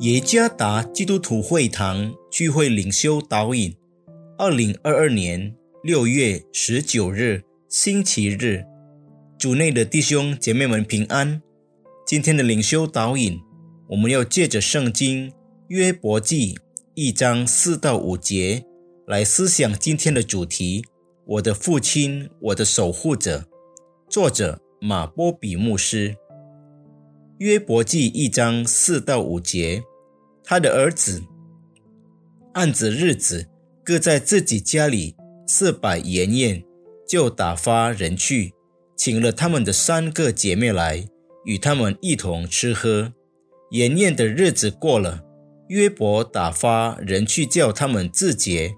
耶加达基督徒会堂聚会领袖导引，二零二二年六月十九日星期日，主内的弟兄姐妹们平安。今天的领袖导引，我们要借着圣经约伯记一章四到五节来思想今天的主题：我的父亲，我的守护者。作者马波比牧师。约伯记一章四到五节，他的儿子按着日子各在自己家里设摆筵宴，就打发人去，请了他们的三个姐妹来，与他们一同吃喝。筵宴的日子过了，约伯打发人去叫他们自洁。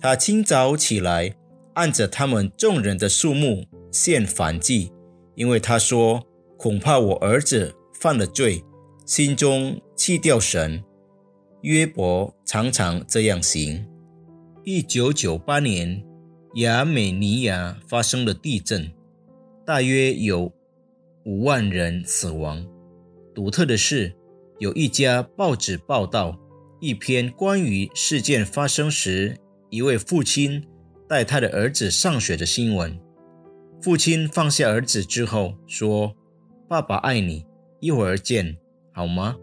他清早起来，按着他们众人的数目献反祭，因为他说：“恐怕我儿子。”犯了罪，心中弃掉神。约伯常常这样行。一九九八年，亚美尼亚发生了地震，大约有五万人死亡。独特的是，有一家报纸报道一篇关于事件发生时一位父亲带他的儿子上学的新闻。父亲放下儿子之后说：“爸爸爱你。”一会儿见，好吗？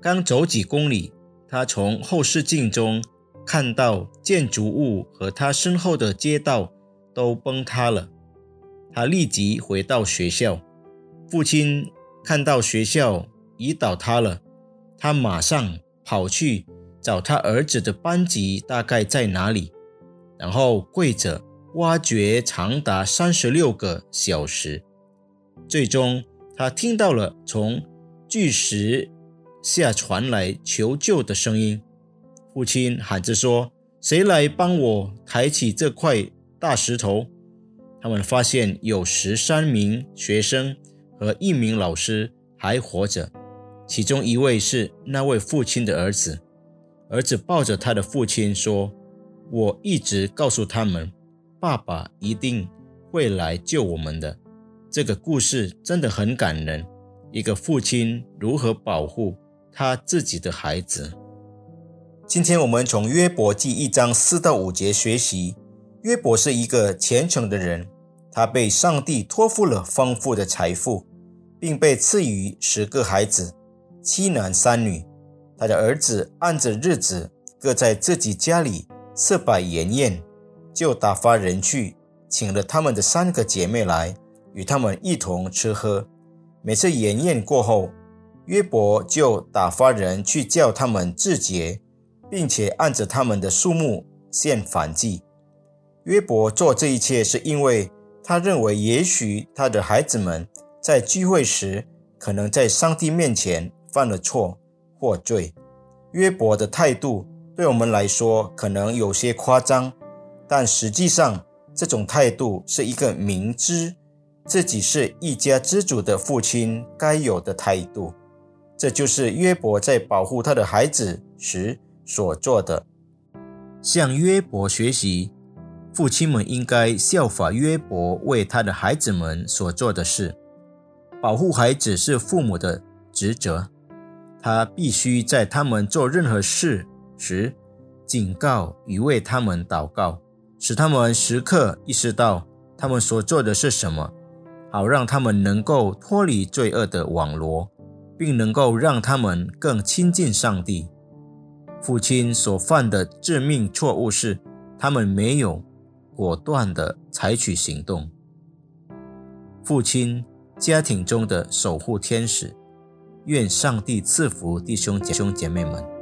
刚走几公里，他从后视镜中看到建筑物和他身后的街道都崩塌了。他立即回到学校。父亲看到学校已倒塌了，他马上跑去找他儿子的班级大概在哪里，然后跪着挖掘长达三十六个小时，最终。他听到了从巨石下传来求救的声音，父亲喊着说：“谁来帮我抬起这块大石头？”他们发现有十三名学生和一名老师还活着，其中一位是那位父亲的儿子。儿子抱着他的父亲说：“我一直告诉他们，爸爸一定会来救我们的。”这个故事真的很感人，一个父亲如何保护他自己的孩子。今天我们从约伯记一章四到五节学习，约伯是一个虔诚的人，他被上帝托付了丰富的财富，并被赐予十个孩子，七男三女。他的儿子按着日子各在自己家里设摆筵宴，就打发人去请了他们的三个姐妹来。与他们一同吃喝。每次筵宴过后，约伯就打发人去叫他们自洁，并且按着他们的数目献反祭。约伯做这一切，是因为他认为，也许他的孩子们在聚会时，可能在上帝面前犯了错或罪。约伯的态度对我们来说可能有些夸张，但实际上，这种态度是一个明知。自己是一家之主的父亲该有的态度，这就是约伯在保护他的孩子时所做的。向约伯学习，父亲们应该效法约伯为他的孩子们所做的事。保护孩子是父母的职责，他必须在他们做任何事时警告与为他们祷告，使他们时刻意识到他们所做的是什么。好让他们能够脱离罪恶的网罗，并能够让他们更亲近上帝。父亲所犯的致命错误是，他们没有果断地采取行动。父亲，家庭中的守护天使，愿上帝赐福弟兄姐兄姐妹们。